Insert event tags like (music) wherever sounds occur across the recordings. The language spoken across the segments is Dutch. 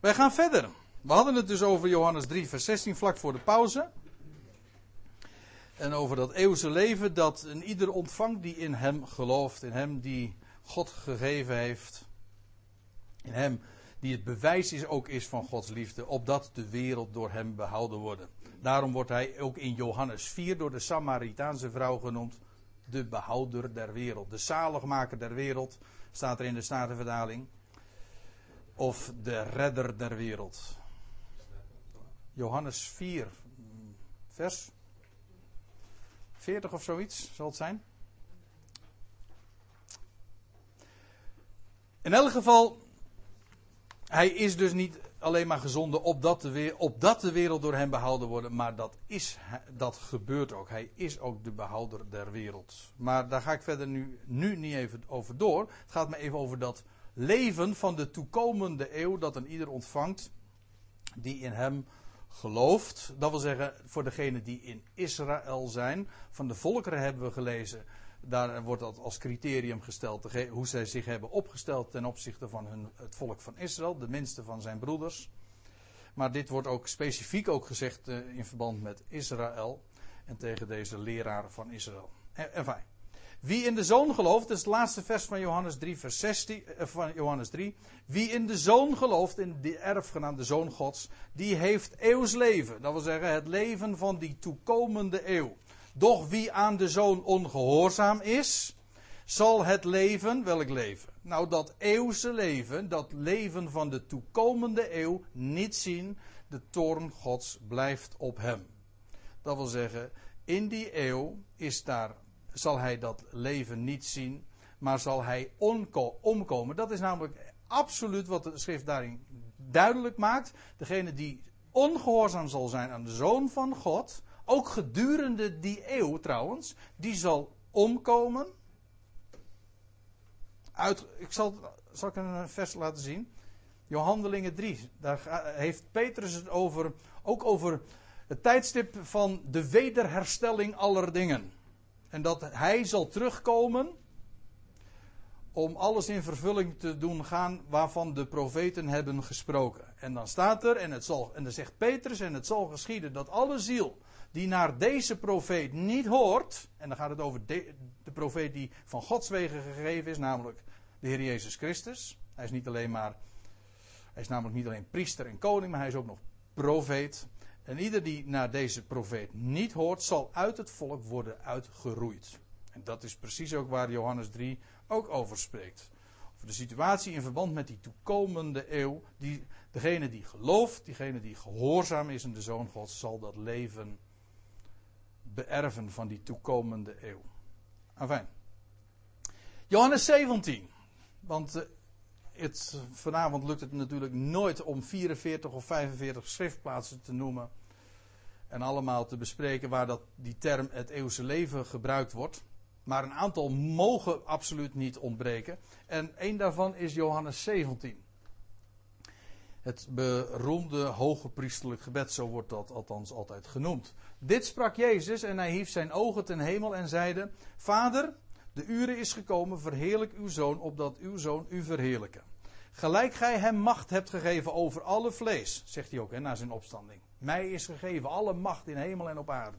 Wij gaan verder. We hadden het dus over Johannes 3, vers 16, vlak voor de pauze. En over dat eeuwse leven dat een ieder ontvangt die in hem gelooft. In hem die God gegeven heeft. In hem die het bewijs is, ook is van Gods liefde. Opdat de wereld door hem behouden wordt. Daarom wordt hij ook in Johannes 4 door de Samaritaanse vrouw genoemd. De behouder der wereld. De zaligmaker der wereld. Staat er in de Statenvertaling. Of de redder der wereld. Johannes 4, vers 40 of zoiets zal het zijn. In elk geval, hij is dus niet alleen maar gezonden opdat de, opdat de wereld door hem behouden wordt, maar dat, is, dat gebeurt ook. Hij is ook de behouder der wereld. Maar daar ga ik verder nu, nu niet even over door. Het gaat me even over dat leven van de toekomende eeuw dat een ieder ontvangt die in hem gelooft. Dat wil zeggen, voor degenen die in Israël zijn. Van de volkeren hebben we gelezen. Daar wordt dat als criterium gesteld. Hoe zij zich hebben opgesteld ten opzichte van hun, het volk van Israël. De minste van zijn broeders. Maar dit wordt ook specifiek ook gezegd eh, in verband met Israël. En tegen deze leraar van Israël. En, fijn. Wie in de zoon gelooft, dat is het laatste vers van Johannes 3, vers 16, eh, van Johannes 3. Wie in de zoon gelooft, in de erfgenaam, zoon gods, die heeft eeuws leven. Dat wil zeggen, het leven van die toekomende eeuw. Doch wie aan de zoon ongehoorzaam is, zal het leven, welk leven? Nou, dat eeuwse leven, dat leven van de toekomende eeuw, niet zien. De toorn gods blijft op hem. Dat wil zeggen, in die eeuw is daar zal hij dat leven niet zien, maar zal hij omkomen. Dat is namelijk absoluut wat de schrift daarin duidelijk maakt. Degene die ongehoorzaam zal zijn aan de zoon van God, ook gedurende die eeuw trouwens, die zal omkomen. Uit, ik zal, zal ik een vers laten zien. Johandelingen 3. Daar heeft Petrus het over, ook over het tijdstip van de wederherstelling aller dingen. En dat hij zal terugkomen om alles in vervulling te doen gaan waarvan de profeten hebben gesproken. En dan staat er, en, het zal, en dan zegt Petrus, en het zal geschieden dat alle ziel die naar deze profeet niet hoort, en dan gaat het over de, profeet die van Gods wegen gegeven is, namelijk de Heer Jezus Christus. Hij is niet alleen maar, hij is namelijk niet alleen priester en koning, maar hij is ook nog profeet. En ieder die naar deze profeet niet hoort, zal uit het volk worden uitgeroeid. En dat is precies ook waar Johannes 3 ook over spreekt. Over de situatie in verband met die toekomende eeuw. Die, degene die gelooft, diegene die gehoorzaam is in de Zoon Gods, zal dat leven beërven van die toekomende eeuw. Enfin. Johannes 17. Want eh, vanavond lukt het natuurlijk nooit om 44 of 45 schriftplaatsen te noemen. En allemaal te bespreken waar dat, die term het eeuwse leven gebruikt wordt. Maar een aantal mogen absoluut niet ontbreken. En één daarvan is Johannes 17. Het beroemde hoge priesterlijk gebed, zo wordt dat althans altijd genoemd. Dit sprak Jezus en hij hief zijn ogen ten hemel en zeide: Vader, de uren is gekomen, verheerlijk uw zoon, opdat uw zoon u verheerlijke. Gelijk gij hem macht hebt gegeven over alle vlees, zegt hij ook hè, na zijn opstanding. Mij is gegeven alle macht in hemel en op aarde.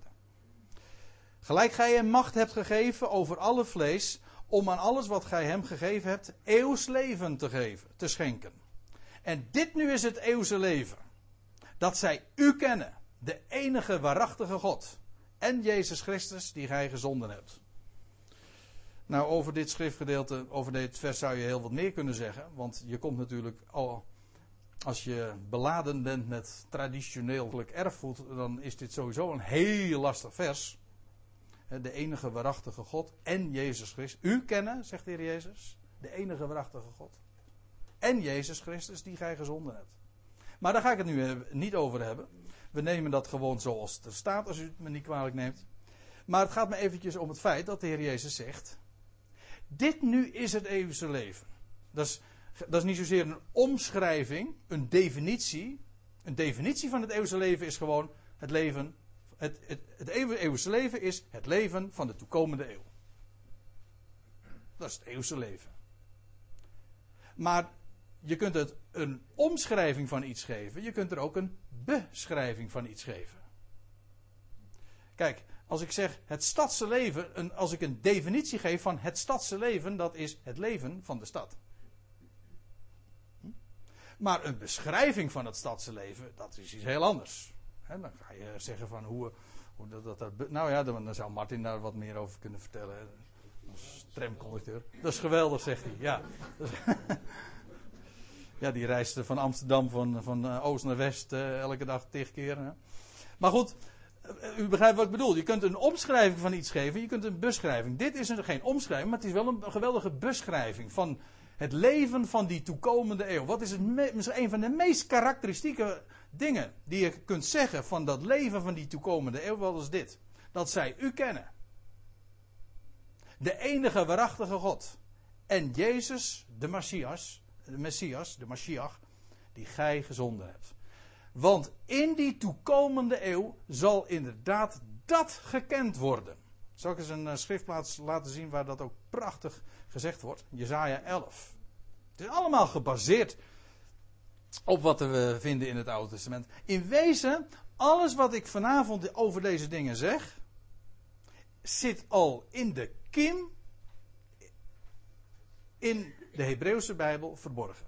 Gelijk gij hem macht hebt gegeven over alle vlees, om aan alles wat gij hem gegeven hebt, eeuws leven te geven, te schenken. En dit nu is het eeuwse leven. Dat zij u kennen, de enige waarachtige God. En Jezus Christus, die gij gezonden hebt. Nou, over dit schriftgedeelte, over dit vers zou je heel wat meer kunnen zeggen. Want je komt natuurlijk al, als je beladen bent met traditioneel erfgoed, dan is dit sowieso een heel lastig vers. De enige waarachtige God en Jezus Christus. U kennen, zegt de Heer Jezus. De enige waarachtige God. En Jezus Christus, die gij gezonden hebt. Maar daar ga ik het nu niet over hebben. We nemen dat gewoon zoals het er staat, als u het me niet kwalijk neemt. Maar het gaat me eventjes om het feit dat de Heer Jezus zegt: dit nu is het eeuwige leven. Dat is, dat is niet zozeer een omschrijving, een definitie. Een definitie van het eeuwige leven is gewoon het leven. Het, het, het leven is het leven van de toekomende eeuw. Dat is het eeuwige leven. Maar je kunt het een omschrijving van iets geven, je kunt er ook een beschrijving van iets geven. Kijk, als ik zeg het stadse leven, een, als ik een definitie geef van het stadse leven, dat is het leven van de stad. Hm? Maar een beschrijving van het stadse leven, dat is iets heel anders. dan ga je zeggen van hoe, hoe dat, dat, Nou ja, dan, zou Martin daar wat meer over kunnen vertellen. Als tramconducteur. Dat is geweldig, zegt hij. Ja, (laughs) ja die reisde van Amsterdam van, van eh, oost naar west uh, elke dag tegen keer. Maar goed, u begrijpt wat ik bedoel. Je kunt een omschrijving van iets geven, je kunt een beschrijving. Dit is een, geen omschrijving, maar het is wel een geweldige beschrijving van het leven van die toekomende eeuw. Wat is het een van de meest karakteristieke dingen die je kunt zeggen van dat leven van die toekomende eeuw? Wat is dit? Dat zij u kennen. De enige waarachtige God. En Jezus, de Messias, de Messias, de Mashiach, die gij gezonden hebt. Want in die toekomende eeuw zal inderdaad dat gekend worden. Zal ik eens een eh, schriftplaats laten zien waar dat ook prachtig gezegd wordt? Jezaja 11. Het is allemaal gebaseerd op wat we vinden in het Oude Testament. In wezen, alles wat ik vanavond over deze dingen zeg, zit al in de kiem in de Hebreeuwse Bijbel verborgen.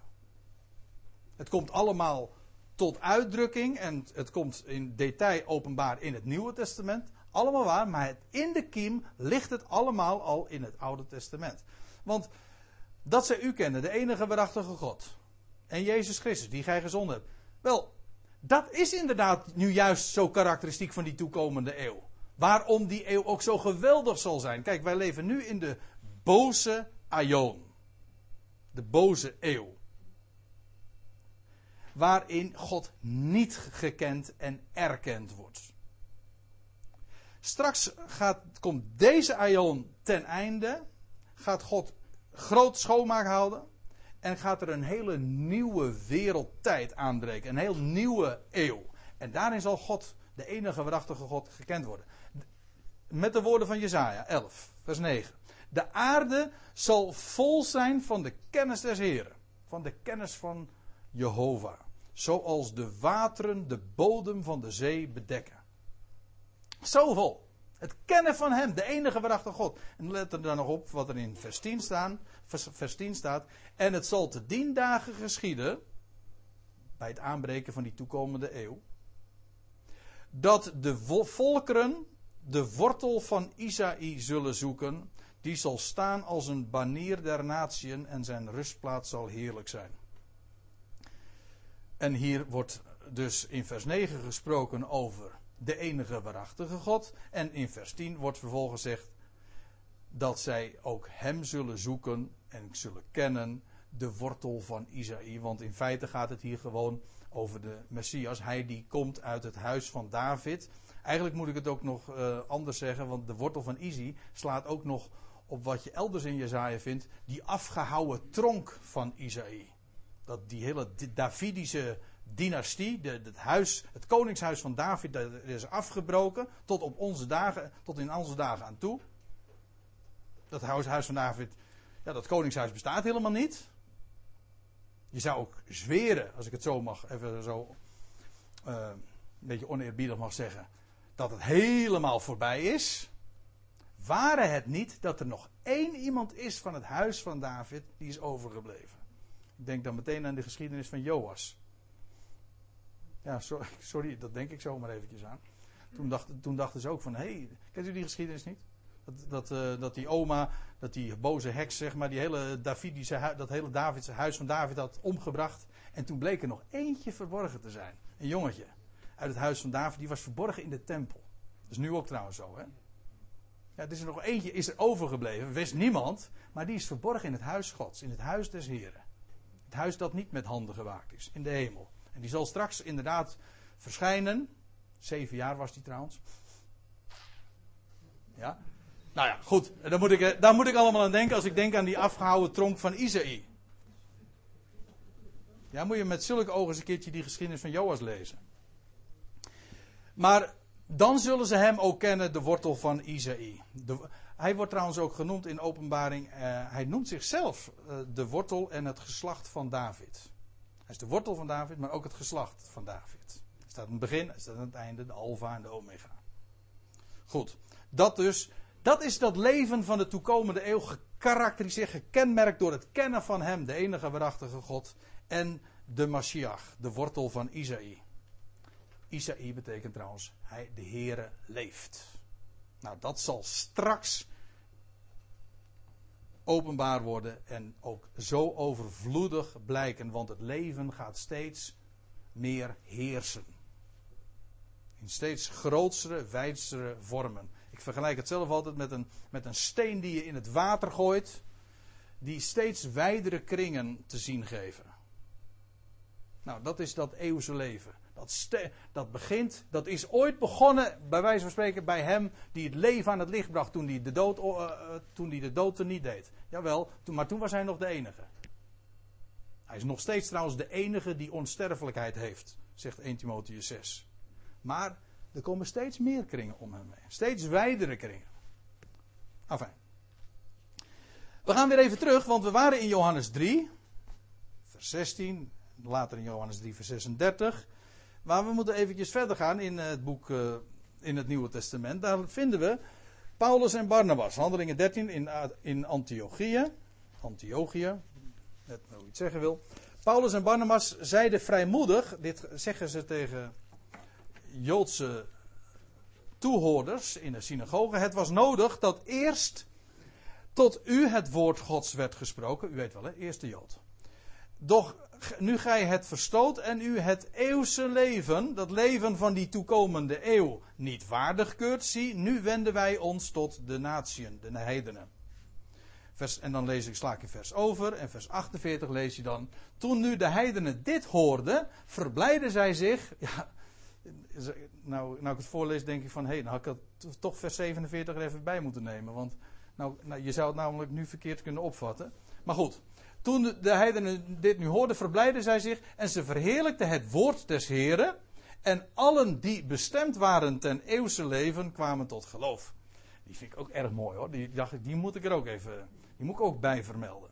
Het komt allemaal tot uitdrukking en het komt in detail openbaar in het Nieuwe Testament. Allemaal waar, maar in de kiem ligt het allemaal al in het Oude Testament. Want dat zij u kennen, de enige waarachtige God. En Jezus Christus, die gij gezonden hebt. Wel, dat is inderdaad nu juist zo karakteristiek van die toekomende eeuw. Waarom die eeuw ook zo geweldig zal zijn. Kijk, wij leven nu in de boze aion. De boze eeuw waarin God niet gekend en erkend wordt. Straks gaat, komt deze aion ten einde, gaat God groot schoonmaak houden en gaat er een hele nieuwe wereldtijd aanbreken, een heel nieuwe eeuw. En daarin zal God, de enige waarachtige God, gekend worden. Met de woorden van Jesaja 11, vers 9. De aarde zal vol zijn van de kennis des Heren, van de kennis van Jehovah. Zoals de wateren de bodem van de zee bedekken. Zoveel. Het kennen van Hem, de enige waarachtige God. En let er dan nog op wat er in vers 10, staan, vers 10 staat. En het zal te dien dagen geschieden, bij het aanbreken van die toekomende eeuw, dat de volkeren de wortel van Isaï zullen zoeken. Die zal staan als een banier der natieën en zijn rustplaats zal heerlijk zijn. En hier wordt dus in vers 9 gesproken over de enige waarachtige God. En in vers 10 wordt vervolgens gezegd dat zij ook Hem zullen zoeken en zullen kennen, de wortel van Isaïe. Want in feite gaat het hier gewoon over de Messias. Hij die komt uit het huis van David. Eigenlijk moet ik het ook nog uh, anders zeggen, want de wortel van Isaïe slaat ook nog op wat je elders in Jezaja vindt, die afgehouwen tronk van Isaïe dat die hele Davidische dynastie, de, het, huis, het koningshuis van David, dat is afgebroken tot op onze dagen, tot in onze dagen aan toe. Dat huis, huis van David, ja, dat koningshuis bestaat helemaal niet. Je zou ook zweren, als ik het zo mag, even zo uh, een beetje oneerbiedig mag zeggen, dat het helemaal voorbij is. Ware het niet dat er nog één iemand is van het huis van David die is overgebleven. Denk dan meteen aan de geschiedenis van Joas. Ja, (laughs) sorry, dat denk ik zomaar eventjes aan. Toen, dacht, toen dachten ze ook van, hé, hey, kent u die geschiedenis niet? Dat, dat, uh, dat die oma, dat die boze heks, zeg maar, die hele Davidische, dat hele Davidse huis van David had omgebracht. En toen bleek er nog eentje verborgen te zijn. Een jongetje uit het huis van David, die was verborgen in de tempel. Dat is nu ook trouwens zo, hè? Ja, er is er nog eentje, is er overgebleven, wist niemand, maar die is verborgen in het huis Gods, in het huis des Heren. Het huis dat niet met handen gewaakt is, in de hemel. En die zal straks inderdaad verschijnen. Zeven jaar was die trouwens. Ja. Nou ja, goed. Daar moet, ik, eh, daar moet ik allemaal aan denken als ik denk aan die afgehouden tronk van Isaïe. Ja, moet je met zulke ogen eens een keertje die geschiedenis van Joas lezen. Maar dan zullen ze hem ook kennen, de wortel van Isaïe. Hij wordt trouwens ook genoemd in openbaring. Uh, hij noemt zichzelf uh, de wortel en het geslacht van David. is de wortel van David, maar ook het geslacht van David. Hij staat aan het begin, hij staat aan het einde, de alfa en de omega. Goed, dat dus, dat is dat leven van de toekomende eeuw gekarakteriseerd, gekenmerkt door het kennen van hem, de enige waarachtige God, en de Mashiach, de wortel van Isaïe. Isaïe betekent trouwens, hij, de Heere leeft. Nou, dat zal straks openbaar worden en ook zo overvloedig blijken, want het leven gaat steeds meer heersen. In steeds grotere, wijdsere vormen. Ik vergelijk het zelf altijd met een, met een steen die je in het water gooit, die steeds wijdere kringen te zien geven. Nou, dat is dat eeuwse leven. Dat, dat begint, dat is ooit begonnen, bij wijze van spreken, bij hem die het leven aan het licht bracht toen hij de dood, uh, toen hij de dood er niet deed. Jawel, toen, maar toen was hij nog de enige. Hij is nog steeds trouwens de enige die onsterfelijkheid heeft, zegt 1 Timotheus 6. Maar er komen steeds meer kringen om hem heen. Steeds wijdere kringen. Enfin. We gaan weer even terug, want we waren in Johannes 3, vers 16, later in Johannes 3, vers 36. Maar we moeten eventjes verder gaan in het boek, uh, in het Nieuwe Testament. Daar vinden we Paulus en Barnabas. Handelingen 13 in, in Antiochië. Antiochië, net hoe je het zeggen wil. Paulus en Barnabas zeiden vrijmoedig, dit zeggen ze tegen Joodse toehoorders in de synagoge. Het was nodig dat eerst tot u het woord Gods werd gesproken. U weet wel, hè? Eerste Jood. Doch nu gij het verstoot en u het eeuwse leven, dat leven van die toekomende eeuw, niet waardig keurt, zie, nu wenden wij ons tot de natieën, de heidenen. Vers, en dan lees ik, sla ik in vers over, en vers 48 lees je dan, toen nu de heidenen dit hoorden, verblijden zij zich, (laughs) ja, nou, nou ik het voorlees denk ik van, hé, hey, nou had ik toch vers 47 er even bij moeten nemen, want nou, nou, je zou het namelijk nu verkeerd kunnen opvatten. Maar goed, toen de heidenen dit nu hoorden, verblijden zij zich en ze verheerlijkten het woord des Heren. En allen die bestemd waren ten eeuwse leven kwamen tot geloof. Die vind ik ook erg mooi hoor. Die dacht ik, die moet ik er ook even, die moet ik ook bij vermelden.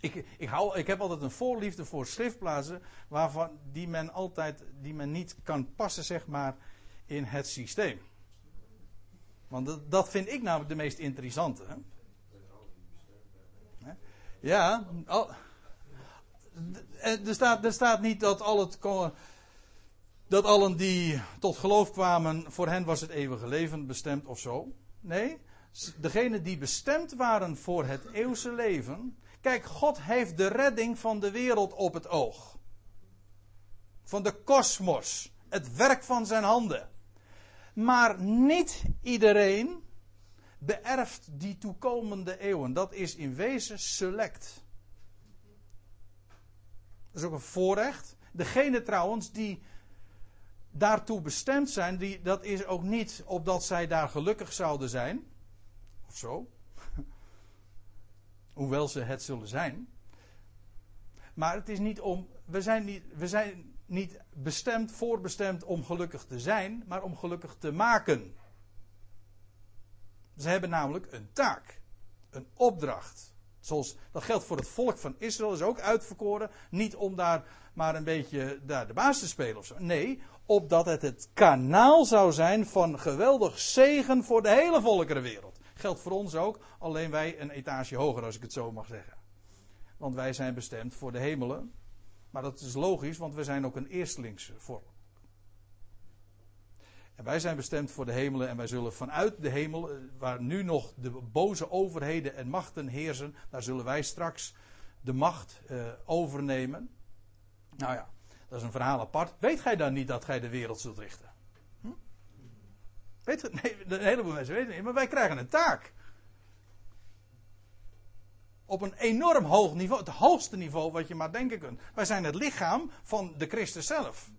Ik, ik, hou, ik heb altijd een voorliefde voor schriftplaatsen waarvan die men altijd, die men niet kan passen zeg maar in het systeem. Want dat, dat vind ik namelijk de meest interessante. Ja, er, staat, er staat niet dat, al het, dat allen die tot geloof kwamen, voor hen was het eeuwige leven bestemd of zo. Nee, degenen die bestemd waren voor het eeuwse leven. Kijk, God heeft de redding van de wereld op het oog. Van de kosmos. Het werk van zijn handen. Maar niet iedereen beërft die toekomende eeuwen. Dat is in wezen select. Dat is ook een voorrecht. Degene trouwens die daartoe bestemd zijn, die, dat is ook niet opdat zij daar gelukkig zouden zijn. Of zo. (laughs) Hoewel ze het zullen zijn. Maar het is niet om. We zijn niet, we zijn niet bestemd, voorbestemd om gelukkig te zijn, maar om gelukkig te maken. Ze hebben namelijk een taak, een opdracht. Zoals, dat geldt voor het volk van Israël, is ook uitverkoren. Niet om daar maar een beetje daar de baas te spelen of zo. Nee, opdat het het kanaal zou zijn van geweldig zegen voor de hele volkerenwereld. Geldt voor ons ook, alleen wij een etage hoger, als ik het zo mag zeggen. Want wij zijn bestemd voor de hemelen. Maar dat is logisch, want we zijn ook een eerstelingsvorm. En wij zijn bestemd voor de hemelen en wij zullen vanuit de hemel, eh, waar nu nog de boze overheden en machten heersen, daar zullen wij straks de macht uh, overnemen. Nou ja, dat is een verhaal apart. Weet gij dan niet dat gij de wereld zult richten? Hm? Weet je, (laughs) nee, een heleboel mensen weten het niet, maar wij krijgen een taak. Op een enorm hoog niveau, het hoogste niveau wat je maar denken kunt. Wij zijn het lichaam van de Christus zelf.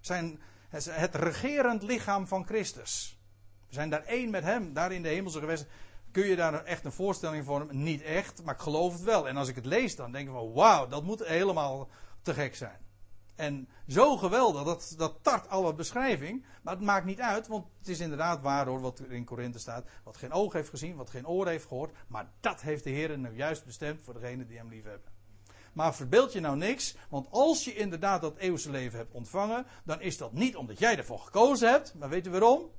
Zijn, het regerend lichaam van Christus. We zijn daar één met hem, daar in de hemelse gewesten. Kun je daar echt een voorstelling vormen? Niet echt, maar ik geloof het wel. En als ik het lees, dan denk ik van wauw, dat moet helemaal te gek zijn. En zo geweldig, dat, dat tart alle beschrijving. Maar het maakt niet uit, want het is inderdaad waar hoor, wat in Korinthe staat. Wat geen oog heeft gezien, wat geen oor heeft gehoord. Maar dat heeft de Heer nu juist bestemd voor degenen die hem lief hebben. Maar verbeeld je nou niks, want als je inderdaad dat eeuwse leven hebt ontvangen, dan is dat niet omdat jij ervoor gekozen hebt, maar weet je waarom?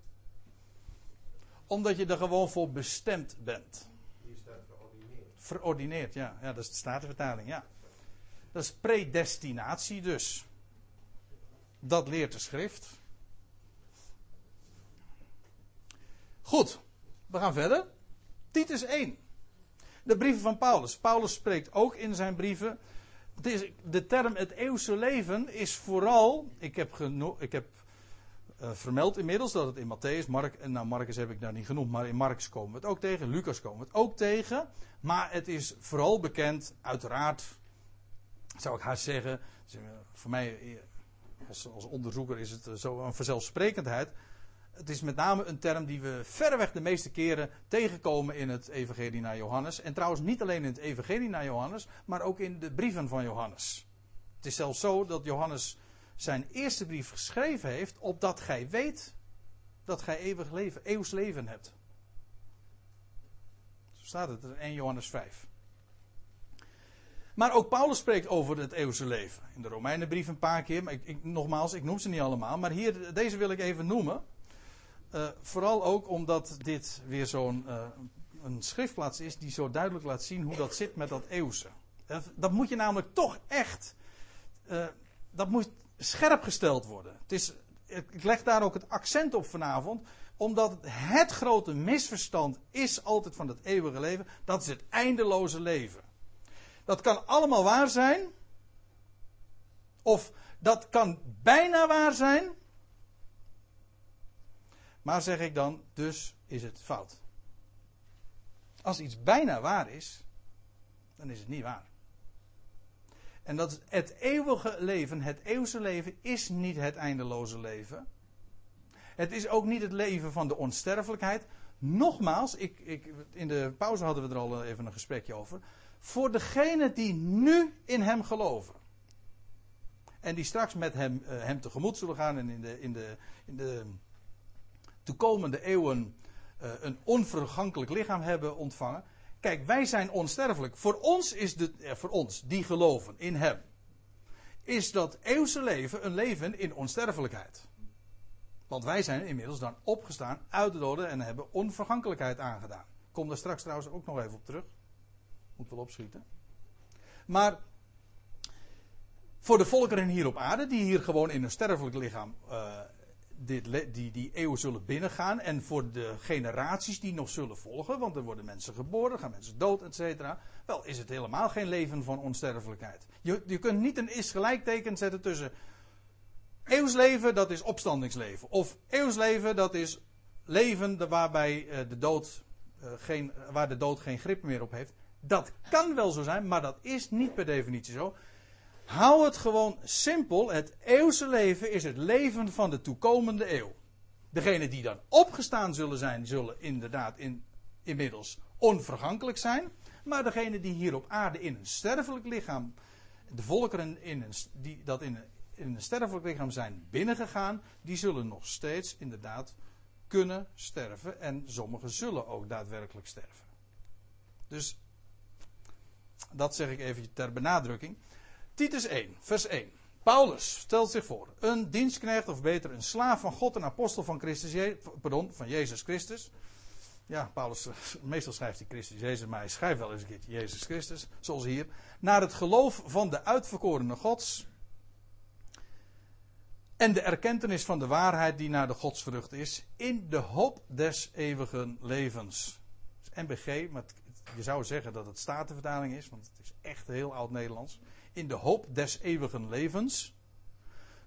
Omdat je er gewoon voor bestemd bent. Hier staat verordineerd. Verordineerd, ja. ja dat is de Statenvertaling, ja. Dat is predestinatie dus. Dat leert de schrift. Goed, we gaan verder. Titus 1. De brieven van Paulus. Paulus spreekt ook in zijn brieven. Het is, de term het eeuwse leven is vooral. Ik heb, ik heb uh, vermeld inmiddels dat het in Matthäus, Mark, nou Marcus heb ik daar niet genoemd, maar in Marcus komen we het ook tegen, Lucas komen we het ook tegen. Maar het is vooral bekend, uiteraard, zou ik haast zeggen, voor mij als, als onderzoeker is het zo een vanzelfsprekendheid het is met name een term die we verreweg de meeste keren tegenkomen in het Evangelie naar Johannes. En trouwens niet alleen in het Evangelie naar Johannes, maar ook in de brieven van Johannes. Het is zelfs zo dat Johannes zijn eerste brief geschreven heeft, opdat gij weet dat gij eeuwig leven, eeuws leven hebt. Zo staat het in 1 Johannes 5. Maar ook Paulus spreekt over het eeuwse leven. In de Romeinenbrief een paar keer, maar ik, nogmaals, ik noem ze niet allemaal. Maar hier, deze wil ik even noemen. Uh, vooral ook omdat dit weer zo'n uh, een schriftplaats is die zo duidelijk laat zien hoe dat zit met dat eeuwse. Dat, moet je namelijk toch echt. Uh, dat moet scherp gesteld worden. Het is, ik leg daar ook het accent op vanavond. Omdat het grote misverstand is altijd van het eeuwige leven. Dat is het eindeloze leven. Dat kan allemaal waar zijn. Of dat kan bijna waar zijn. Maar zeg ik dan, dus is het fout. Als iets bijna waar is, dan is het niet waar. En dat het eeuwige leven, het eeuwse leven, is niet het eindeloze leven. Het is ook niet het leven van de onsterfelijkheid. Nogmaals, ik, ik, in de pauze hadden we er al even een gesprekje over. Voor degenen die nu in hem geloven. En die straks met hem, uh, hem tegemoet zullen gaan en in de, in de, in de toekomende eeuwen uh, een onvergankelijk lichaam hebben ontvangen. Kijk, wij zijn onsterfelijk. Voor ons is de, eh, voor ons die geloven in Hem, is dat eeuwse leven een leven in onsterfelijkheid. Want wij zijn inmiddels dan opgestaan uit de doden en hebben onvergankelijkheid aangedaan. Ik kom daar straks trouwens ook nog even op terug. Moet wel opschieten. Maar voor de volkeren hier op aarde, die hier gewoon in een sterfelijk lichaam uh, dit, die, die eeuw zullen binnengaan. En voor de generaties die nog zullen volgen, want er worden mensen geboren, gaan mensen dood, et cetera. Wel, is het helemaal geen leven van onsterfelijkheid. Je, je kunt niet een is gelijkteken zetten tussen eeuwsleven, dat is opstandingsleven. Of eeuwsleven, dat is leven waarbij uh, de dood, uh, geen, waar de dood geen grip meer op heeft. Dat kan wel zo zijn, maar dat is niet per definitie zo. Hou het gewoon simpel. Het eeuwse leven is het leven van de toekomende eeuw. Degenen die dan opgestaan zullen zijn, zullen inderdaad in, inmiddels onvergankelijk zijn. Maar degenen die hier op aarde in een sterfelijk lichaam, de volkeren in een, die dat in een, in een sterfelijk lichaam zijn binnengegaan, die zullen nog steeds inderdaad kunnen sterven. En sommigen zullen ook daadwerkelijk sterven. Dus dat zeg ik even ter benadrukking. Titus 1, vers 1. Paulus stelt zich voor. Een dienstknecht, of beter een slaaf van God, een apostel van, Christus, pardon, van Jezus Christus. Ja, Paulus, meestal schrijft hij Christus Jezus, maar hij schrijft wel eens een keertje Jezus Christus, zoals hier. Naar het geloof van de uitverkorene Gods. En de erkentenis van de waarheid die naar de godsvrucht is. In de hoop des eeuwigen levens. NBG, maar je zou zeggen dat het Statenvertaling is, want het is echt heel oud Nederlands in de hoop des eeuwigen levens,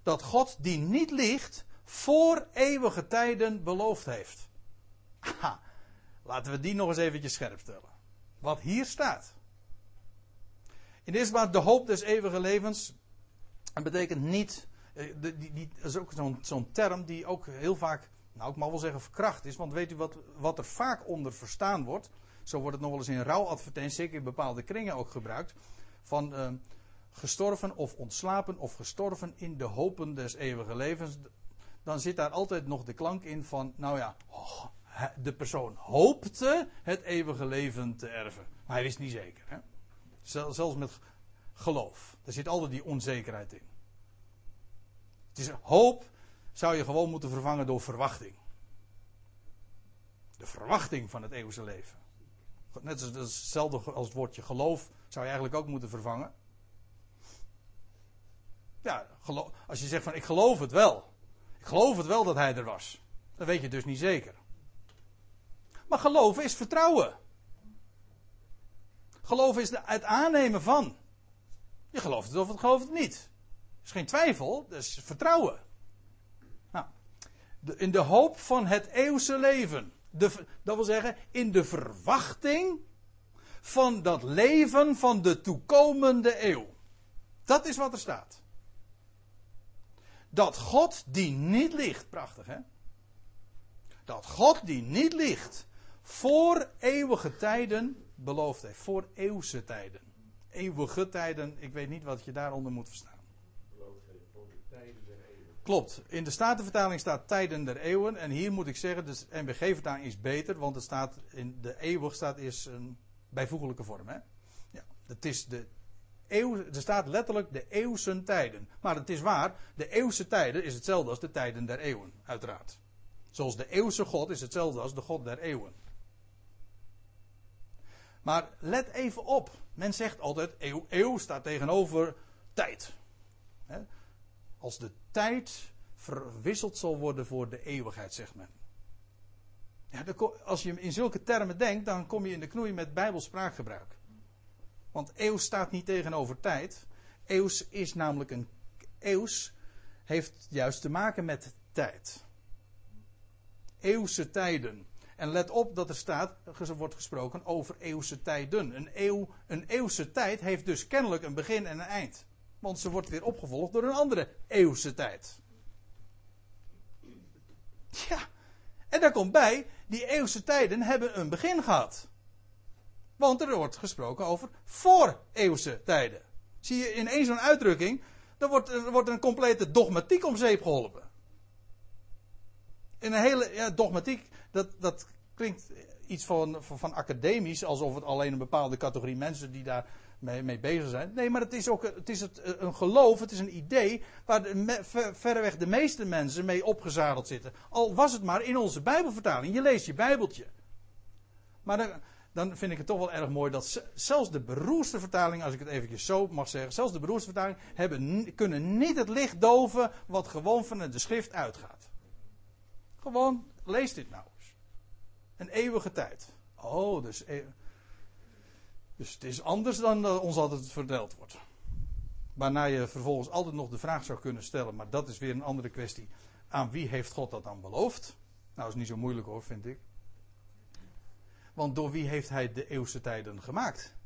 dat God die niet liegt, voor eeuwige tijden beloofd heeft. Laten we die nog eens eventjes scherp stellen. Wat hier staat. In deze plaats de hoop des eeuwigen levens. Dat betekent niet. Eh, die, dat is ook zo'n term die ook heel vaak. Nou, ik mag wel zeggen verkracht is. Want weet u wat, wat er vaak onder verstaan wordt? Zo wordt het nog wel eens in rouwadvertenties, zeker in bepaalde kringen ook gebruikt. Van. Uh, gestorven of ontslapen of gestorven in de hopen des eeuwige levens, dan zit daar altijd nog de klank in van, nou ja, de persoon hoopte het eeuwige leven te erven. Maar hij wist niet zeker. Hè? Zelfs met geloof. Er zit altijd die onzekerheid in. Het is hoop zou je gewoon moeten vervangen door verwachting. De verwachting van het eeuwige leven. Net als hetzelfde als het woordje geloof zou je eigenlijk ook moeten vervangen. Ja, als je zegt van ik geloof het wel. Ik geloof het wel dat hij er was. Dan weet je dus niet zeker. Maar geloven is vertrouwen. Geloven is het aannemen van. Je gelooft het of het gelooft het niet. Er is geen twijfel, dat is vertrouwen. Nou, in de hoop van het eeuwse leven. Dat wil zeggen, in de verwachting van dat leven van de toekomende eeuw. Dat is wat er staat. Dat God die niet ligt, prachtig hè? Dat God die niet ligt, voor eeuwige tijden beloofd heeft. Voor eeuwse tijden. Eeuwige tijden, ik weet niet wat je daaronder moet verstaan. Klopt. In de Statenvertaling staat tijden der eeuwen. En hier moet ik zeggen, de NBG-vertaling is beter, want het staat in de eeuwig staat is een bijvoeglijke vorm. Hè? Ja, het is de er staat letterlijk de eeuwse tijden. Maar het is waar, de eeuwse tijden is hetzelfde als de tijden der eeuwen, uiteraard. Zoals de eeuwse God is hetzelfde als de God der eeuwen. Maar let even op. Men zegt altijd eeuw, eeuw staat tegenover tijd. Als de tijd verwisseld zal worden voor de eeuwigheid, zegt men. Ja, als je in zulke termen denkt, dan kom je in de knoei met bijbelspraakgebruik. Want eeuw staat niet tegenover tijd. Eeuws is namelijk een. Eeuws heeft juist te maken met tijd. Eeuwse tijden. En let op dat er staat, er wordt gesproken over eeuwse tijden. Een, eeuw, een eeuwse tijd heeft dus kennelijk een begin en een eind. Want ze wordt weer opgevolgd door een andere eeuwse tijd. Ja, en daar komt bij, die eeuwse tijden hebben een begin gehad. Want er wordt gesproken over voor-eeuwse tijden. Zie je in één zo'n uitdrukking, dan wordt, er wordt een complete dogmatiek om zeep geholpen. In een hele ja, dogmatiek, dat, dat klinkt iets van, van, academisch, alsof het alleen een bepaalde categorie mensen die daar mee, mee bezig zijn. Nee, maar het is ook het is het, een geloof, het is een idee waar de, verreweg de meeste mensen mee opgezadeld zitten. Al was het maar in onze Bijbelvertaling. Je leest je Bijbeltje. Maar dan vind ik het toch wel erg mooi dat zelfs de beroerste vertalingen, als ik het eventjes zo mag zeggen, zelfs de beroerste vertalingen hebben, kunnen niet het licht doven wat gewoon van de schrift uitgaat. Gewoon, lees dit nou eens. Een eeuwige tijd. Oh, dus, e- dus het is anders dan uh, ons altijd verteld wordt. Waarna je vervolgens altijd nog de vraag zou kunnen stellen, maar dat is weer een andere kwestie. Aan wie heeft God dat dan beloofd? Nou, is niet zo moeilijk hoor, vind ik. Want door wie heeft hij de eeuwse tijden gemaakt?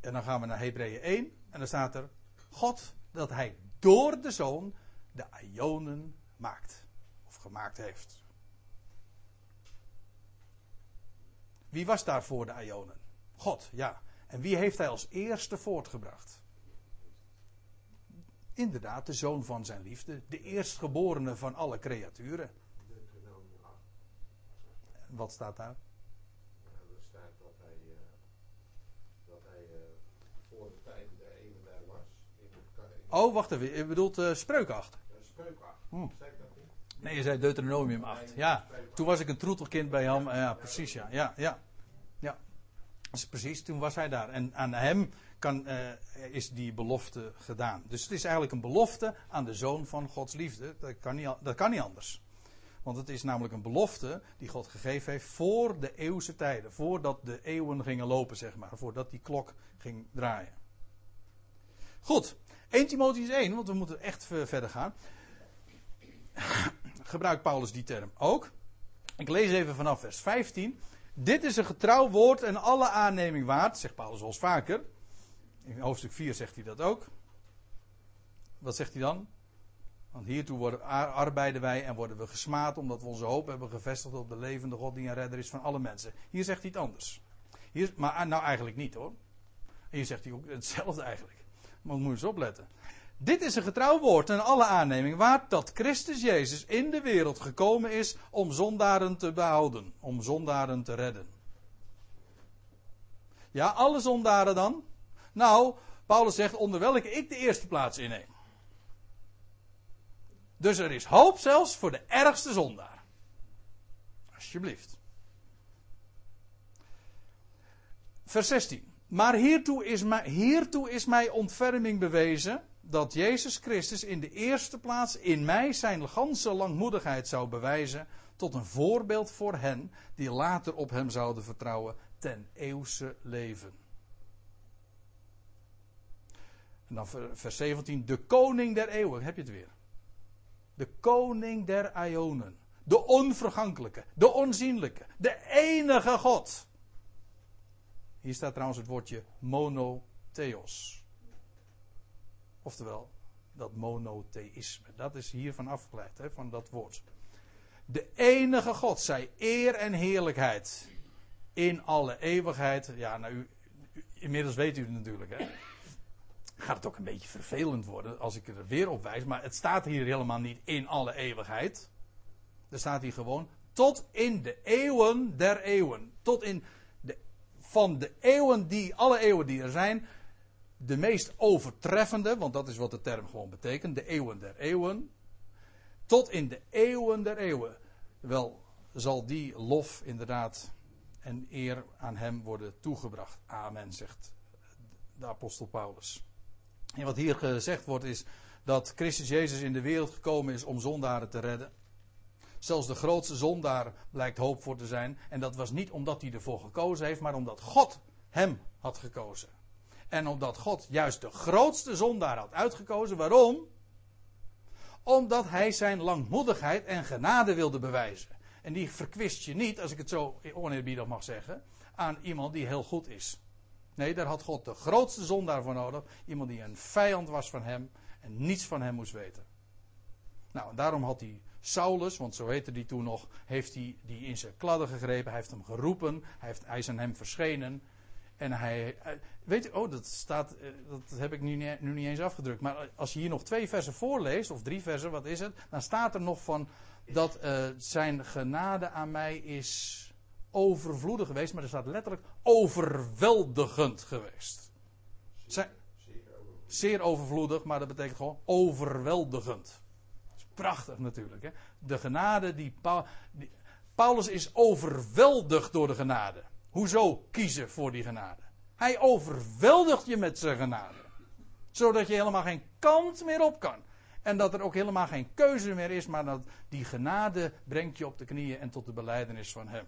En dan gaan we naar Hebreeën 1 en dan staat er: God dat hij door de zoon de Ionen maakt. Of gemaakt heeft. Wie was daar voor de Ionen? God, ja. En wie heeft hij als eerste voortgebracht? Inderdaad, de zoon van zijn liefde, de eerstgeborene van alle creaturen. Wat staat daar? Er staat dat hij, uh, dat hij uh, voor de tijd der eeuwen daar was. In de, oh, wacht even. Je bedoelt uh, spreuk 8? spreuk 8. Hm. Zeg dat niet? Nee, je zei Deuteronomium 8. Ja, toen was ik een troetelkind bij hem. Ja, precies, ja. Ja, ja. ja. Dus precies, toen was hij daar. En aan hem kan, uh, is die belofte gedaan. Dus het is eigenlijk een belofte aan de zoon van Gods liefde. Dat kan niet, dat kan niet anders. Want het is namelijk een belofte die God gegeven heeft voor de eeuwse tijden. Voordat de eeuwen gingen lopen, zeg maar. Voordat die klok ging draaien. Goed, 1 Timotheus 1, want we moeten echt verder gaan. (clears throat) Gebruikt Paulus die term ook. Ik lees even vanaf vers 15. Dit is een getrouw woord en alle aanneming waard, zegt Paulus eens vaker. In hoofdstuk 4 zegt hij dat ook. Wat zegt hij dan? Want hiertoe worden, arbeiden wij en worden we gesmaad omdat we onze hoop hebben gevestigd op de levende God die een redder is van alle mensen. Hier zegt hij het anders. Hier, maar nou eigenlijk niet hoor. Hier zegt hij ook hetzelfde eigenlijk. Maar moet eens opletten. Dit is een getrouw woord en alle aanneming waard dat Christus Jezus in de wereld gekomen is om zondaren te behouden, om zondaren te redden. Ja, alle zondaren dan? Nou, Paulus zegt, onder welke ik de eerste plaats inneem. Dus er is hoop zelfs voor de ergste zondaar. Alsjeblieft. Vers 16. Maar hiertoe is, mij, hiertoe is mij ontferming bewezen dat Jezus Christus in de eerste plaats in mij zijn ganse langmoedigheid zou bewijzen tot een voorbeeld voor hen die later op hem zouden vertrouwen ten eeuwse leven. En dan vers 17, de koning der eeuwen, heb je het weer. De koning der ionen, de onvergankelijke, de onzienlijke, de enige God. Hier staat trouwens het woordje monotheos. Oftewel, dat monotheïsme. Dat is hiervan afgeleid, hè, van dat woord. De enige God, zij eer en heerlijkheid in alle eeuwigheid. Ja, nou, inmiddels weet u het natuurlijk, hè. Gaat het ook een beetje vervelend worden als ik er weer op wijs, maar het staat hier helemaal niet in alle eeuwigheid. Er staat hier gewoon tot in de eeuwen der eeuwen. Tot in van de eeuwen die, alle eeuwen die er zijn, de meest overtreffende, want dat is wat de term gewoon betekent, de eeuwen der eeuwen. Tot in de eeuwen der eeuwen. Wel zal die lof inderdaad en eer aan hem worden toegebracht. Amen, zegt de apostel Paulus. En wat hier gezegd wordt is dat Christus Jezus in de wereld gekomen is om zondaren te redden. Zelfs de grootste zondaar blijkt hoop voor te zijn. En dat was niet omdat hij ervoor gekozen heeft, maar omdat God hem had gekozen. En omdat God juist de grootste zondaar had uitgekozen. Waarom? Omdat hij zijn langmoedigheid en genade wilde bewijzen. En die verkwist je niet, als ik het zo oneerbiedig mag zeggen, aan iemand die heel goed is. Nee, daar had God de grootste zondaar voor nodig. Iemand die een vijand was van hem en niets van hem moest weten. Nou, en daarom had hij Saulus, want zo heette die toen nog, heeft hij die in zijn kladden gegrepen. Hij heeft hem geroepen. Hij, heeft, hij is aan hem verschenen. En hij, weet je, oh, dat staat, eh, dat heb ik nu niet, nu niet eens afgedrukt. Maar als je hier nog twee versen voorleest, of drie versen, wat is het? Dan staat er nog van dat uh, zijn genade aan mij is overvloedig geweest, maar er staat letterlijk overweldigend geweest. Zijn, zeer overvloedig, maar dat betekent gewoon overweldigend. Prachtig natuurlijk. Hè? De genade die, die Paulus is overweldigd door de genade. Hoezo kiezen voor die genade? Hij overweldigt je met zijn genade. Zodat je helemaal geen kant meer op kan. En dat er ook helemaal geen keuze meer is, maar dat die genade brengt je op de knieën en tot de beleidenis van hem.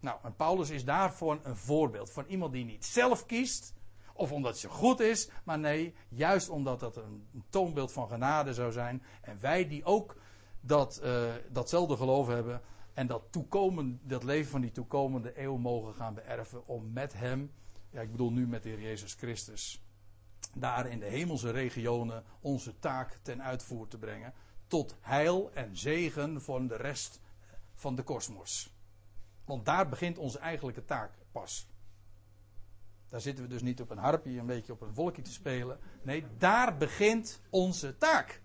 Nou, en Paulus is daarvoor een voorbeeld van iemand die niet zelf kiest, of omdat ze goed is, maar nee, juist omdat dat een toonbeeld van genade zou zijn. En wij die ook dat, uh, datzelfde geloof hebben en dat, toekomen, dat leven van die toekomende eeuw mogen gaan beërven om met hem, ja ik bedoel nu met de Heer Jezus Christus, daar in de hemelse regionen onze taak ten uitvoer te brengen. Tot heil en zegen van de rest van de kosmos. Want daar begint onze eigenlijke taak pas. Daar zitten we dus niet op een harpje een beetje op een wolkje te spelen. Nee, daar begint onze taak.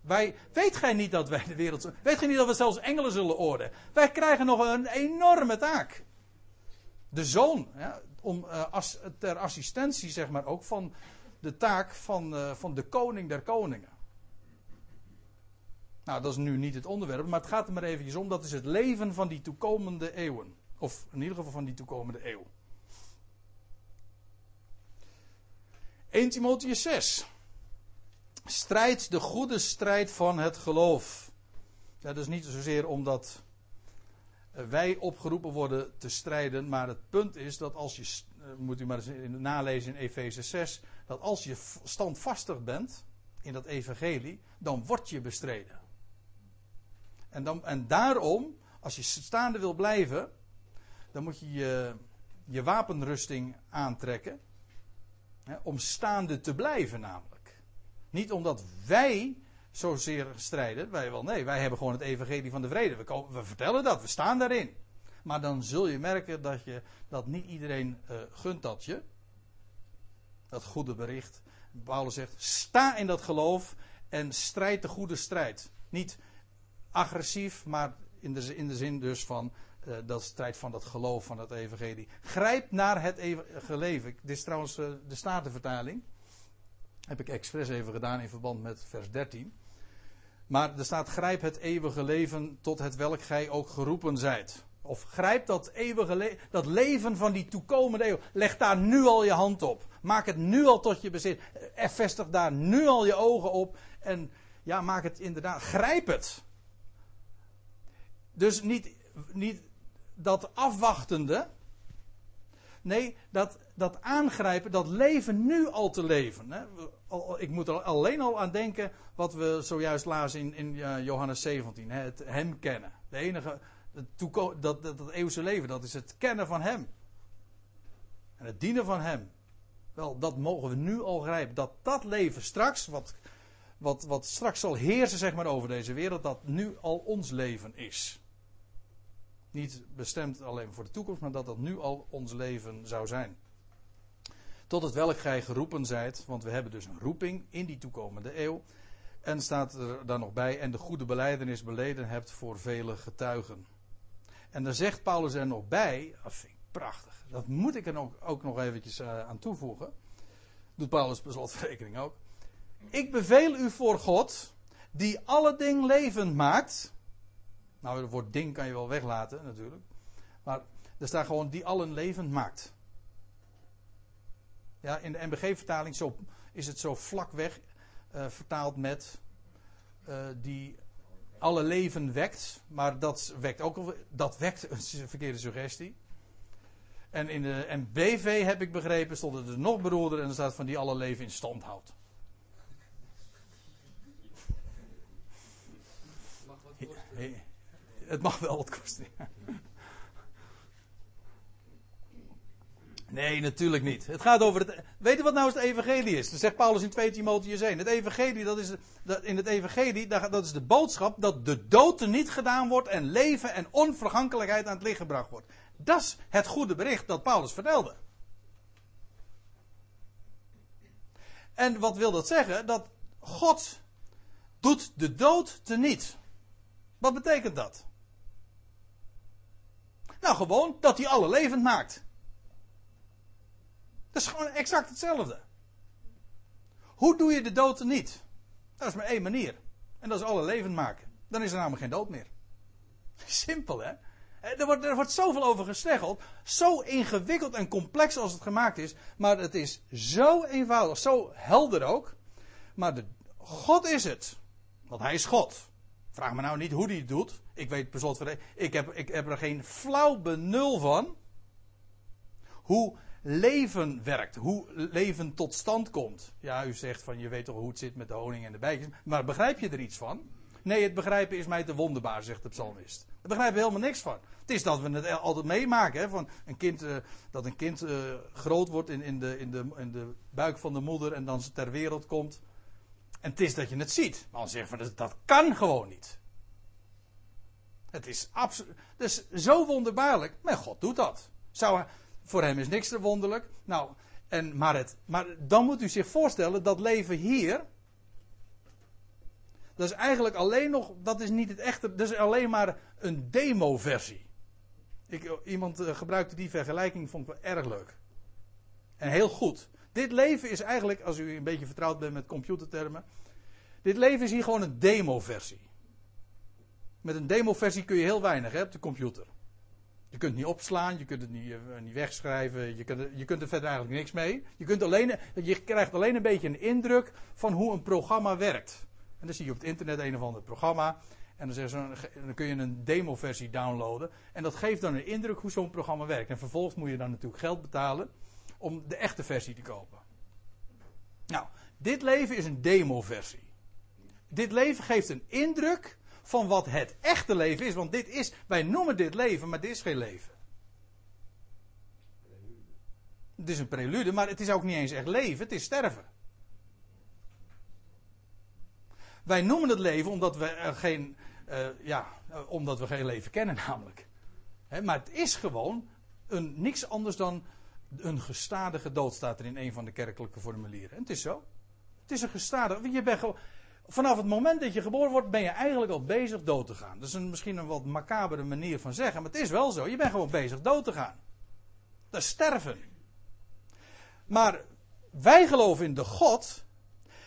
Wij, weet gij niet dat wij de wereld. Weet gij niet dat we zelfs engelen zullen oordelen? Wij krijgen nog een enorme taak. De zoon, ja, om, as, ter assistentie zeg maar ook van de taak van, uh, van de koning der koningen. Nou, dat is nu niet het onderwerp, maar het gaat er maar eventjes om. Dat is het leven van die toekomende eeuwen. Of in ieder geval van die toekomende eeuw. 1 Timotheus 6. Strijd de goede strijd van het geloof. Dat is niet zozeer omdat wij opgeroepen worden te strijden, maar het punt is dat als je, eh, moet u maar eens nalezen in Efeze 6, dat als je standvastig bent in dat evangelie, dan word je bestreden. En, dan, en daarom, als je staande wil blijven, dan moet je je, je wapenrusting aantrekken. Om staande te blijven namelijk. Niet omdat wij zozeer strijden, wij wel, nee, wij hebben gewoon het evangelie van de vrede. We, komen, we vertellen dat, we staan daarin. Maar dan zul je merken dat, je, dat niet iedereen uh, gunt dat je. Dat goede bericht. Paulus zegt, sta in dat geloof en strijd de goede strijd. Niet agressief, maar in de, in de zin dus van uh, dat strijd van dat geloof van het evangelie. Grijp naar het evangelie. Dit is trouwens uh, de Statenvertaling. Heb ik expres even gedaan in verband met vers 13. Maar er staat: grijp het eeuwige leven tot het welk gij ook geroepen zijt. Of grijp dat eeuwige dat leven van die toekomende eeuw. Leg daar nu al je hand op. Maak het nu al tot je bezit. En vestig daar nu al je ogen op. En ja, maak het inderdaad. Grijp het. Dus niet, niet dat afwachtende. Nee, dat, dat aangrijpen, dat leven nu al te leven. Hè. Ik moet er alleen al aan denken wat we zojuist lazen in, uh, Johannes 17. Hè, het hem kennen. De enige, dat, dat, dat eeuwse leven, dat is het kennen van hem. En het dienen van hem. Wel, dat mogen we nu al grijpen. Dat dat leven straks, wat, wat, wat straks zal heersen zeg maar, over deze wereld, dat nu al ons leven is. Niet bestemd alleen voor de toekomst, maar dat dat nu al ons leven zou zijn. Tot het welk gij geroepen zijt, want we hebben dus een roeping in die toekomende eeuw. En staat er dan nog bij, en de goede beleidenis beleden hebt voor vele getuigen. En dan zegt Paulus er nog bij, dat vind ik prachtig, dat moet ik er ook, ook nog eventjes uh, aan toevoegen. Doet Paulus per slotverrekening ook. Ik beveel u voor God, die alle ding levend maakt. Nou, het woord ding kan je wel weglaten natuurlijk. Maar er staat gewoon die allen levend maakt. Ja, in de MBG-vertaling zo, is het zo vlakweg uh, vertaald met uh, die alle leven wekt. Maar dat wekt ook dat wekt een verkeerde suggestie. En in de MBV heb ik begrepen, stond het er nog beroerder en er staat van die alle leven in stand houdt. Het mag wel wat kosten. Nee, natuurlijk niet. Het gaat over het. Weet je wat nou het evangelie is? Dat zegt Paulus in 2 Timotheus 1. Het evangelie, dat is, dat, in het evangelie, dat is de boodschap dat de dood er niet gedaan wordt en leven en onvergankelijkheid aan het licht gebracht wordt. Dat is het goede bericht dat Paulus vertelde. En wat wil dat zeggen? Dat God doet de dood teniet. Wat betekent dat? Nou, gewoon dat hij alle levend maakt. Dat is gewoon exact hetzelfde. Hoe doe je de dood niet? Dat is maar één manier. En dat is alle levend maken. Dan is er namelijk geen dood meer. (laughs) Simpel hè? Er wordt, er wordt zoveel over gesteggeld. Zo ingewikkeld en complex als het gemaakt is. Maar het is zo eenvoudig. Zo helder ook. Maar de, God is het. Want hij is God. Vraag me nou niet hoe hij het doet. Ik weet per ik heb, ik heb er geen flauw benul van. Hoe leven werkt. Hoe leven tot stand komt. Ja, u zegt van je weet toch hoe het zit met de honing en de bijtjes. Maar begrijp je er iets van? Nee, het begrijpen is mij te wonderbaar, zegt de psalmist. Daar begrijpen we helemaal niks van. Het is dat we het altijd meemaken. Hè, van een kind, uh, dat een kind uh, groot wordt in, in, de, in, de, in de buik van de moeder en dan ter wereld komt. En het is dat je het ziet. Maar dan zeggen we dat, dat kan gewoon niet. Het is absoluut. Dus zo wonderbaarlijk. Maar God doet dat. Zou, voor hem is niks te wonderlijk. Nou, en, maar, het, maar dan moet u zich voorstellen dat leven hier. Dat is eigenlijk alleen nog. Dat is niet het echte. Dat is alleen maar een demo-versie. Iemand uh, gebruikte die vergelijking, vond ik wel erg leuk. En heel goed. Dit leven is eigenlijk, als u een beetje vertrouwd bent met computertermen. Dit leven is hier gewoon een demo-versie. Met een demo-versie kun je heel weinig hè, op de computer. Je kunt het niet opslaan, je kunt het niet, uh, niet wegschrijven, je kunt, je kunt er verder eigenlijk niks mee. Je, kunt alleen, je krijgt alleen een beetje een indruk van hoe een programma werkt. En dan zie je op het internet een of ander programma. En dan, dan kun je een demo-versie downloaden. En dat geeft dan een indruk hoe zo'n programma werkt. En vervolgens moet je dan natuurlijk geld betalen om de echte versie te kopen. Nou, dit leven is een demo-versie. Dit leven geeft een indruk van wat het echte leven is. Want dit is, wij noemen dit leven, maar dit is geen leven. Het is een prelude, maar het is ook niet eens echt leven, het is sterven. Wij noemen het leven omdat we geen, uh, ja, omdat we geen leven kennen (laughs) namelijk. maar het is gewoon een, niks anders dan een gestadige dood staat er in een van de kerkelijke formulieren. En het is zo. Het is een gestadige. Je bent gewoon, vanaf het moment dat je geboren wordt, ben je eigenlijk al bezig dood te gaan. Dat is een, misschien een wat macabere manier van zeggen, maar het is wel zo. Je bent gewoon bezig dood te gaan. Dat is sterven. Maar wij geloven in de God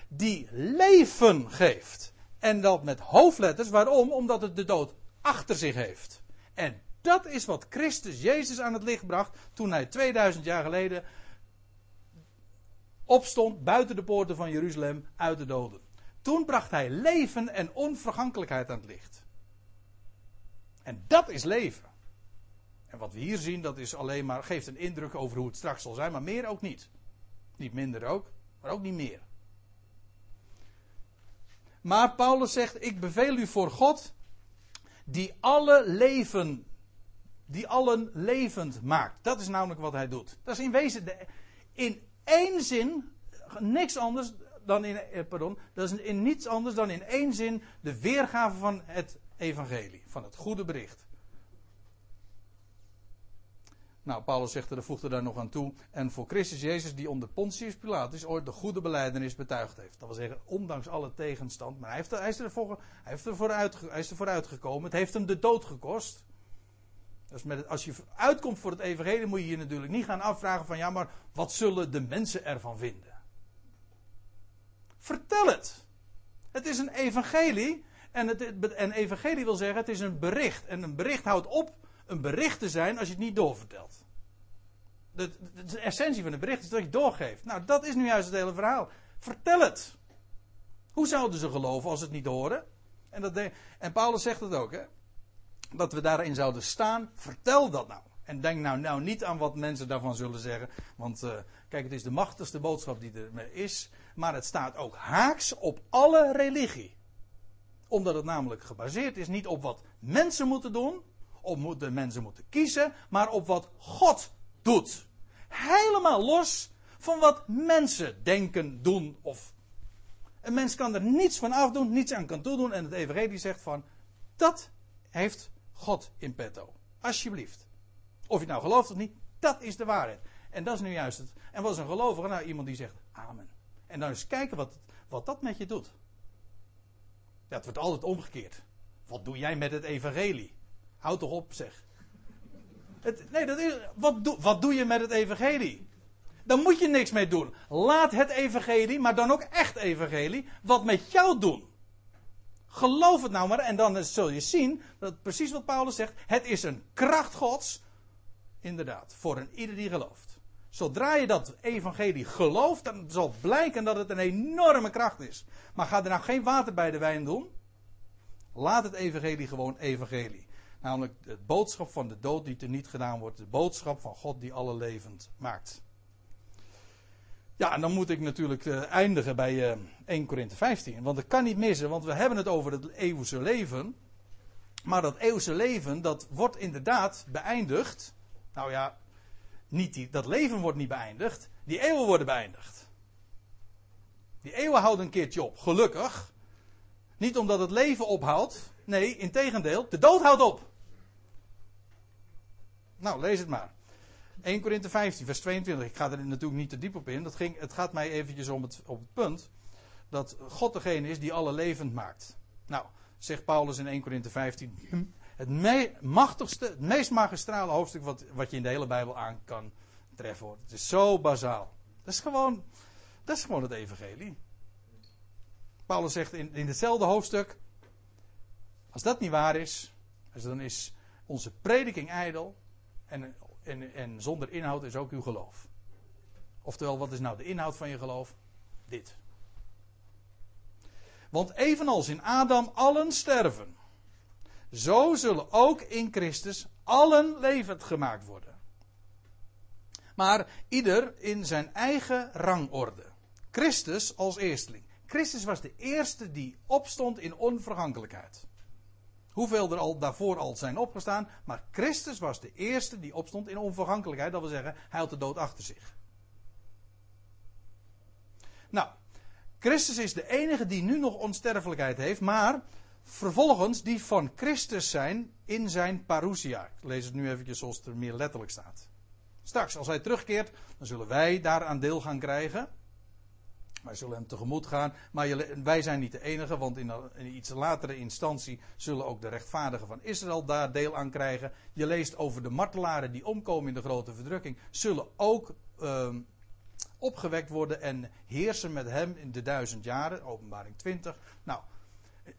die leven geeft. En dat met hoofdletters. Waarom? Omdat het de dood achter zich heeft. En dat is wat Christus Jezus aan het licht bracht toen hij 2000 jaar geleden opstond buiten de poorten van Jeruzalem uit de doden. Toen bracht hij leven en onvergankelijkheid aan het licht. En dat is leven. En wat we hier zien, dat is alleen maar, geeft een indruk over hoe het straks zal zijn, maar meer ook niet. Niet minder ook, maar ook niet meer. Maar Paulus zegt: Ik beveel u voor God, die alle leven, die allen levend maakt. Dat is namelijk wat hij doet. Dat is in wezen, in één zin, niks anders dan in, eh, pardon, dat is in niets anders dan in één zin de weergave van het evangelie, van het goede bericht. Nou, Paulus zegt er, voegde daar nog aan toe. En voor Christus Jezus, die onder Pontius Pilatus ooit de goede beleidenis betuigd heeft. Dat wil zeggen, ondanks alle tegenstand. Maar hij, heeft, hij, is, hij, er hij is er vooruit gekomen. Het heeft hem de dood gekost. Met als je uitkomt voor het evangelie, moet je je natuurlijk niet gaan afvragen van... Ja, maar wat zullen de mensen ervan vinden? Vertel het. Het is een evangelie. En, evangelie wil zeggen, het is een bericht. En een bericht houdt op een bericht te zijn als je het niet doorvertelt. De, de, essentie van het bericht is dat je het doorgeeft. Nou, dat is nu juist het hele verhaal. Vertel het. Hoe zouden ze geloven als ze het niet horen? En, dat en Paulus zegt het ook, hè? Dat we daarin zouden staan. Vertel dat nou. En denk nou, nou niet aan wat mensen daarvan zullen zeggen. Want uh, kijk, het is de machtigste boodschap die er is. Maar het staat ook haaks op alle religie. Omdat het namelijk gebaseerd is niet op wat mensen moeten doen op de mensen moeten kiezen, maar op wat God doet. Helemaal los van wat mensen denken, doen of. Een mens kan er niets van afdoen, niets aan kan toedoen. En het Evangelie zegt van, dat heeft God in petto. Alsjeblieft. Of je nou gelooft of niet, dat is de waarheid. En dat is nu juist het. En wat is een gelovige? Nou, iemand die zegt amen. En dan eens kijken wat, wat dat met je doet. Ja, het wordt altijd omgekeerd. Wat doe jij met het evangelie? Houd toch op, zeg. Het, nee, dat is, wat, doe, wat doe je met het evangelie? Dan moet je niks mee doen. Laat het evangelie, maar dan ook echt evangelie, wat met jou doen. Geloof het nou maar en dan zul je zien dat precies wat Paulus zegt. Het is een kracht gods, inderdaad, voor een ieder die gelooft. Zodra je dat evangelie gelooft, dan zal blijken dat het een enorme kracht is. Maar ga er nou geen water bij de wijn doen. Laat het evangelie gewoon evangelie. Namelijk het boodschap van de dood die niet gedaan wordt. De boodschap van God die alle levend maakt. Ja, en dan moet ik natuurlijk uh, eindigen bij uh, eh, 1 Korinthe 15. Want dat kan niet missen, want we hebben het over het eeuwse leven. Maar dat eeuwse leven, dat wordt inderdaad beëindigd. Nou ja, niet die, dat leven wordt niet beëindigd. Die eeuwen worden beëindigd. Die eeuwen houden een keertje op, gelukkig. Niet omdat het leven ophoudt. Nee, integendeel, de dood houdt op. Nou, lees het maar. 1 Korinthe 15, vers 22. Ik ga er natuurlijk niet te diep op in. Dat ging, het gaat mij eventjes om het, op het punt dat God degene is die alle levend maakt. Nou, zegt Paulus in 1 Korinthe 15. Het machtigste, het meest magistrale hoofdstuk wat, wat je in de hele Bijbel aan kan treffen. Het is zo bazaal. Dat is gewoon, dat is gewoon het evangelie. Paulus zegt in, in hetzelfde hoofdstuk. Als dat niet waar is, dan is onze prediking ijdel. En, en, en zonder inhoud is ook uw geloof. Oftewel, wat is nou de inhoud van je geloof? Dit. Want evenals in Adam allen sterven, zo zullen ook in Christus allen levend gemaakt worden. Maar ieder in zijn eigen rangorde. Christus als eersteling. Christus was de eerste die opstond in onvergankelijkheid. Hoeveel er al daarvoor al zijn opgestaan. Maar Christus was de eerste die opstond in onvergankelijkheid. Dat wil zeggen, hij had de dood achter zich. Nou, Christus is de enige die nu nog onsterfelijkheid heeft. Maar vervolgens die van Christus zijn in zijn parousia. Ik lees het nu eventjes zoals het er meer letterlijk staat. Straks, als hij terugkeert, dan zullen wij daaraan deel gaan krijgen. Wij zullen hem tegemoet gaan. Maar wij zijn niet de enige, want in een iets latere instantie zullen ook de rechtvaardigen van Israël daar deel aan krijgen. Je leest over de martelaren die omkomen in de grote verdrukking, zullen ook uh, opgewekt worden en heersen met hem in de duizend jaren, openbaring 20. Nou,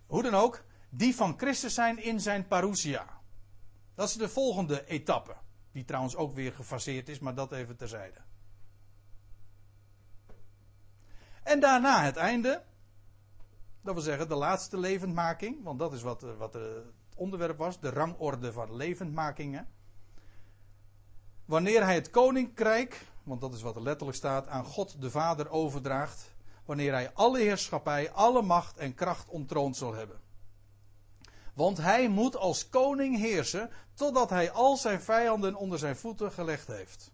hoe dan ook, die van Christus zijn in zijn parousia. Dat is de volgende etappe, die trouwens ook weer gefaseerd is, maar dat even terzijde. En daarna het einde, dat wil zeggen de laatste levendmaking, want dat is wat, eh, wat het onderwerp was, de rangorde van levendmakingen. Wanneer hij het koninkrijk, want dat is wat er letterlijk staat, aan God de Vader overdraagt, wanneer hij alle heerschappij, alle macht en kracht ontroond zal hebben. Want hij moet als koning heersen totdat hij al zijn vijanden onder zijn voeten gelegd heeft.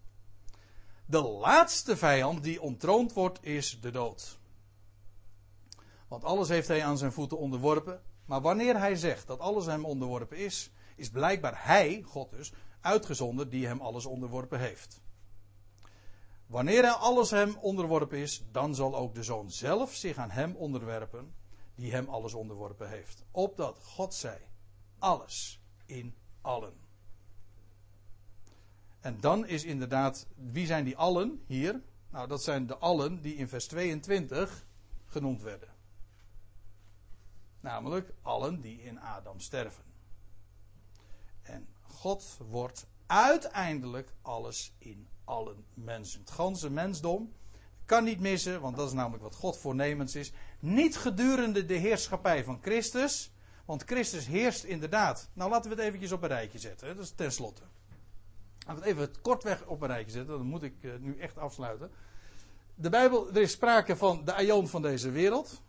De laatste vijand die ontroond wordt is de dood. Want alles heeft hij aan zijn voeten onderworpen. Maar wanneer hij zegt dat alles hem onderworpen is, is blijkbaar hij, God dus, uitgezonden die hem alles onderworpen heeft. Wanneer alles hem onderworpen is, dan zal ook de zoon zelf zich aan hem onderwerpen die hem alles onderworpen heeft. Opdat God zij alles in allen. En dan is inderdaad, wie zijn die allen hier? Nou, dat zijn de allen die in vers 22 genoemd werden. Namelijk allen die in Adam sterven. En God wordt uiteindelijk alles in allen mensen. Het ganse mensdom kan niet missen, want dat is namelijk wat God voornemens is. Niet gedurende de heerschappij van Christus, want Christus heerst inderdaad. Nou, laten we het eventjes op een rijtje zetten. Dat is tenslotte. Laten we het even kortweg op een rijtje zetten. Dan moet ik eh, nu echt afsluiten. De Bijbel, er is sprake van de aion van deze wereld.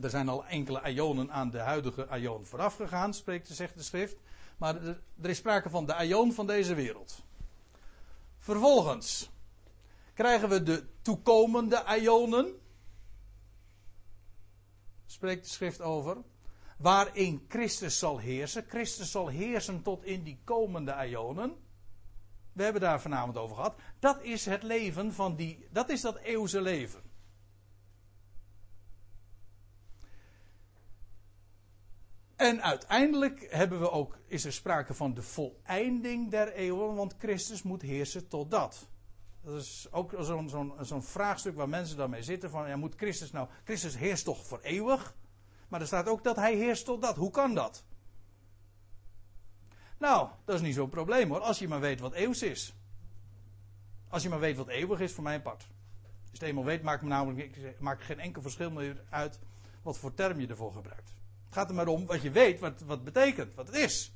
Er zijn al enkele aionen aan de huidige aion vooraf gegaan, spreekt, zegt de schrift. Maar er, is sprake van de aion van deze wereld. Vervolgens krijgen we de toekomende aionen. Spreekt de schrift over. Waarin Christus zal heersen. Christus zal heersen tot in die komende aionen. We hebben daar vanavond over gehad. Dat is het leven van die. Dat is dat eeuwse leven. En uiteindelijk hebben we ook, is er sprake van de voleinding der eeuwen, want Christus moet heersen tot dat. Dat is ook zo'n vraagstuk waar mensen dan mee zitten van, ja, moet Christus nou, Christus heerst toch voor eeuwig? Maar er staat ook dat hij heerst tot dat. Hoe kan dat? Nou, dat is niet zo'n probleem hoor, als je maar weet wat eeuws is. Als je maar weet wat eeuwig is, voor mijn part. Als je het eenmaal weet, maakt me namelijk maakt geen enkel verschil meer uit wat voor term je ervoor gebruikt. Het gaat er maar om wat je weet, wat, wat betekent, wat het is.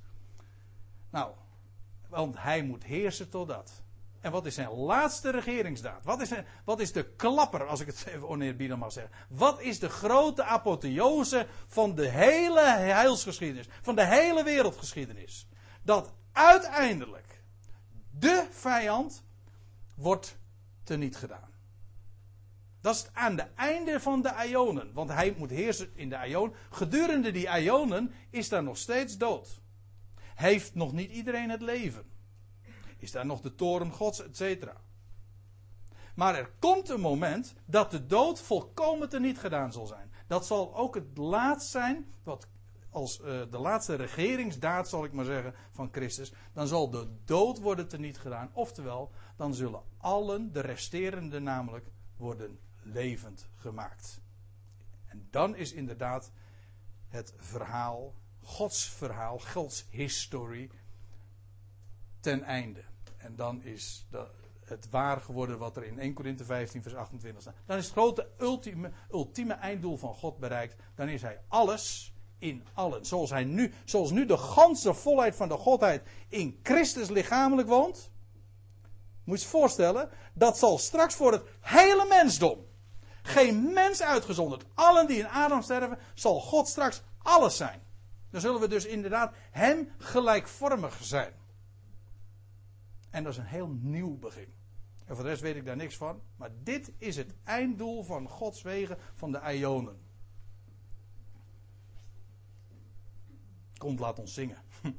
Nou, want hij moet heersen tot dat. En wat is zijn laatste regeringsdaad? Wat is, wat is de klapper, als ik het (laughs) even oneerbiedig mag zeggen? Wat is de grote apotheose van de hele heilsgeschiedenis, van de hele wereldgeschiedenis? Dat uiteindelijk de vijand wordt teniet gedaan. Dat is aan het einde van de Ionen. Want hij moet heersen in de Ion. Gedurende die Ionen is daar nog steeds dood. Heeft nog niet iedereen het leven. Is daar nog de toren gods, et cetera. Maar er komt een moment dat de dood volkomen teniet gedaan zal zijn. Dat zal ook het laatst zijn, wat als uh, de laatste regeringsdaad zal ik maar zeggen van Christus. Dan zal de dood worden teniet gedaan. Oftewel, dan zullen allen, de resterende namelijk, worden levend gemaakt. En dan is inderdaad het verhaal, Gods verhaal, Gods historie, ten einde. En dan is het waar geworden wat er in 1 Korinthe 15, vers 28 staat. Dan is het grote ultieme, ultieme einddoel van God bereikt. Dan is hij alles in allen. Zoals, hij nu, zoals nu de ganse volheid van de Godheid in Christus lichamelijk woont. Moet je voorstellen, dat zal straks voor het hele mensdom geen mens uitgezonderd. Allen die in Adam sterven, zal God straks alles zijn. Dan zullen we dus inderdaad hem gelijkvormig zijn. En dat is een heel nieuw begin. En voor de rest weet ik daar niks van. Maar dit is het einddoel van Gods wegen van de Ionen. Komt, laat ons zingen. (laughs)